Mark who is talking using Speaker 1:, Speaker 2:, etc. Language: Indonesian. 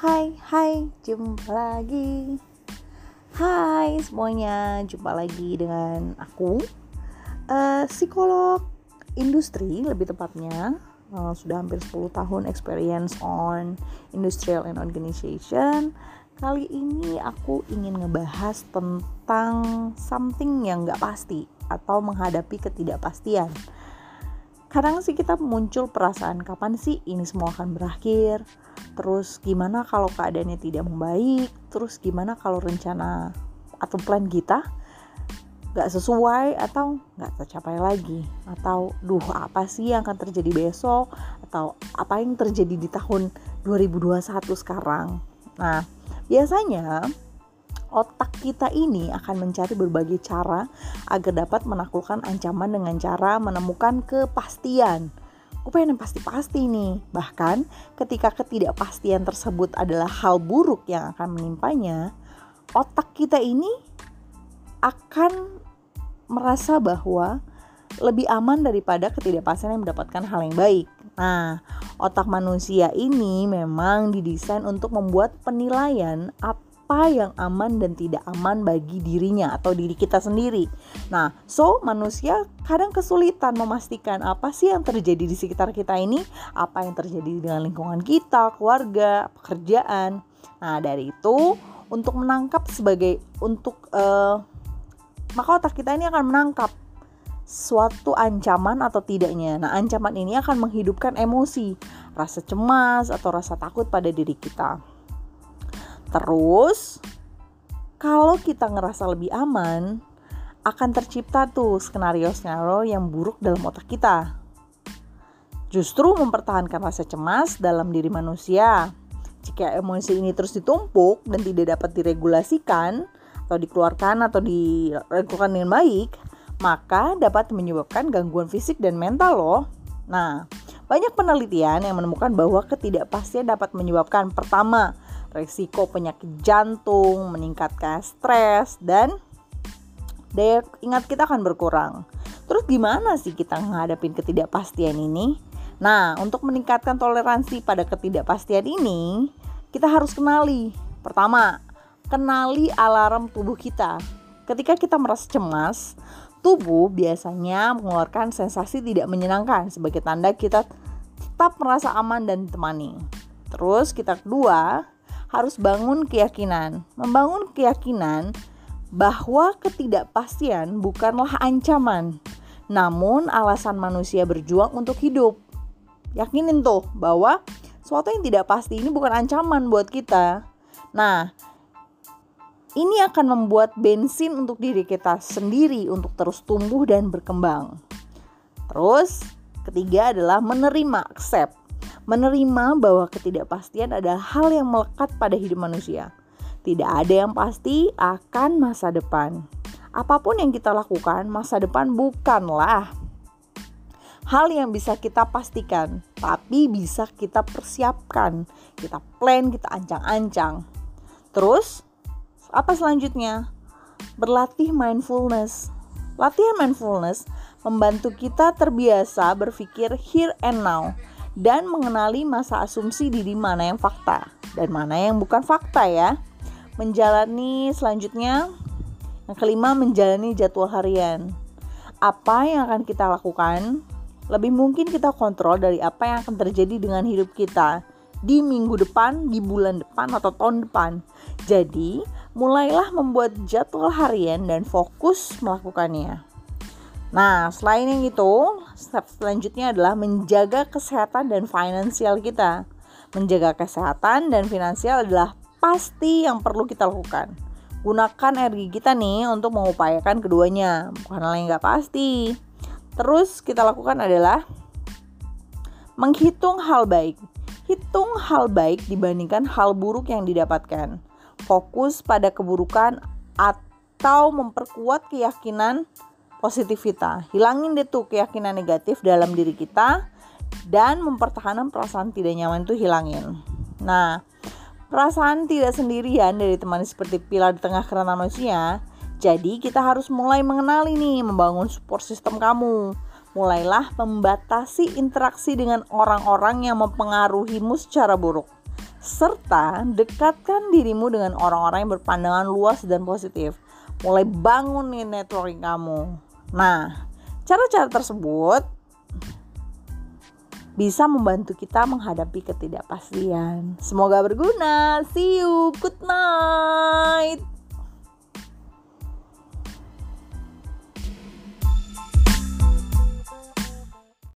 Speaker 1: Hai, hai, jumpa lagi. Hai semuanya, jumpa lagi dengan aku, uh, psikolog industri lebih tepatnya. Uh, sudah hampir 10 tahun experience on industrial and organization. Kali ini aku ingin ngebahas tentang something yang gak pasti atau menghadapi ketidakpastian kadang sih kita muncul perasaan kapan sih ini semua akan berakhir terus gimana kalau keadaannya tidak membaik? Terus gimana kalau rencana atau plan kita gak sesuai atau gak tercapai lagi? Atau duh apa sih yang akan terjadi besok? Atau apa yang terjadi di tahun 2021 sekarang? Nah biasanya otak kita ini akan mencari berbagai cara agar dapat menaklukkan ancaman dengan cara menemukan kepastian. Gue pengen yang pasti-pasti nih. Bahkan ketika ketidakpastian tersebut adalah hal buruk yang akan menimpanya, otak kita ini akan merasa bahwa lebih aman daripada ketidakpastian yang mendapatkan hal yang baik. Nah, otak manusia ini memang didesain untuk membuat penilaian apa apa yang aman dan tidak aman bagi dirinya atau diri kita sendiri. Nah, so manusia kadang kesulitan memastikan apa sih yang terjadi di sekitar kita ini, apa yang terjadi dengan lingkungan kita, keluarga, pekerjaan. Nah, dari itu untuk menangkap sebagai untuk uh, maka otak kita ini akan menangkap suatu ancaman atau tidaknya. Nah, ancaman ini akan menghidupkan emosi, rasa cemas atau rasa takut pada diri kita. Terus kalau kita ngerasa lebih aman, akan tercipta tuh skenario-skenario yang buruk dalam otak kita. Justru mempertahankan rasa cemas dalam diri manusia. Jika emosi ini terus ditumpuk dan tidak dapat diregulasikan atau dikeluarkan atau diregulkan dengan baik, maka dapat menyebabkan gangguan fisik dan mental loh. Nah, banyak penelitian yang menemukan bahwa ketidakpastian dapat menyebabkan pertama, resiko penyakit jantung, meningkatkan stres, dan daya ingat kita akan berkurang. Terus gimana sih kita menghadapi ketidakpastian ini? Nah, untuk meningkatkan toleransi pada ketidakpastian ini, kita harus kenali. Pertama, kenali alarm tubuh kita. Ketika kita merasa cemas, tubuh biasanya mengeluarkan sensasi tidak menyenangkan sebagai tanda kita tetap merasa aman dan ditemani. Terus kita kedua, harus bangun keyakinan. Membangun keyakinan bahwa ketidakpastian bukanlah ancaman, namun alasan manusia berjuang untuk hidup. Yakinin tuh bahwa sesuatu yang tidak pasti ini bukan ancaman buat kita. Nah, ini akan membuat bensin untuk diri kita sendiri untuk terus tumbuh dan berkembang. Terus, ketiga adalah menerima, accept menerima bahwa ketidakpastian adalah hal yang melekat pada hidup manusia. Tidak ada yang pasti akan masa depan. Apa pun yang kita lakukan, masa depan bukanlah hal yang bisa kita pastikan, tapi bisa kita persiapkan, kita plan, kita ancang-ancang. Terus, apa selanjutnya? Berlatih mindfulness. Latihan mindfulness membantu kita terbiasa berpikir here and now dan mengenali masa asumsi diri mana yang fakta dan mana yang bukan fakta ya. Menjalani selanjutnya yang kelima menjalani jadwal harian. Apa yang akan kita lakukan? Lebih mungkin kita kontrol dari apa yang akan terjadi dengan hidup kita di minggu depan, di bulan depan atau tahun depan. Jadi, mulailah membuat jadwal harian dan fokus melakukannya. Nah, selain yang itu, step selanjutnya adalah menjaga kesehatan dan finansial kita. Menjaga kesehatan dan finansial adalah pasti yang perlu kita lakukan. Gunakan energi kita nih untuk mengupayakan keduanya, bukan hal yang nggak pasti. Terus kita lakukan adalah menghitung hal baik. Hitung hal baik dibandingkan hal buruk yang didapatkan. Fokus pada keburukan atau memperkuat keyakinan positivita. Hilangin deh tuh keyakinan negatif dalam diri kita dan mempertahankan perasaan tidak nyaman itu hilangin. Nah, perasaan tidak sendirian dari teman seperti pilar di tengah kerana manusia. Jadi kita harus mulai mengenali nih, membangun support system kamu. Mulailah membatasi interaksi dengan orang-orang yang mempengaruhimu secara buruk. serta dekatkan dirimu dengan orang-orang yang berpandangan luas dan positif. Mulai bangun nih networking kamu. Nah, cara-cara tersebut bisa membantu kita menghadapi ketidakpastian. Semoga berguna. See you. Good night.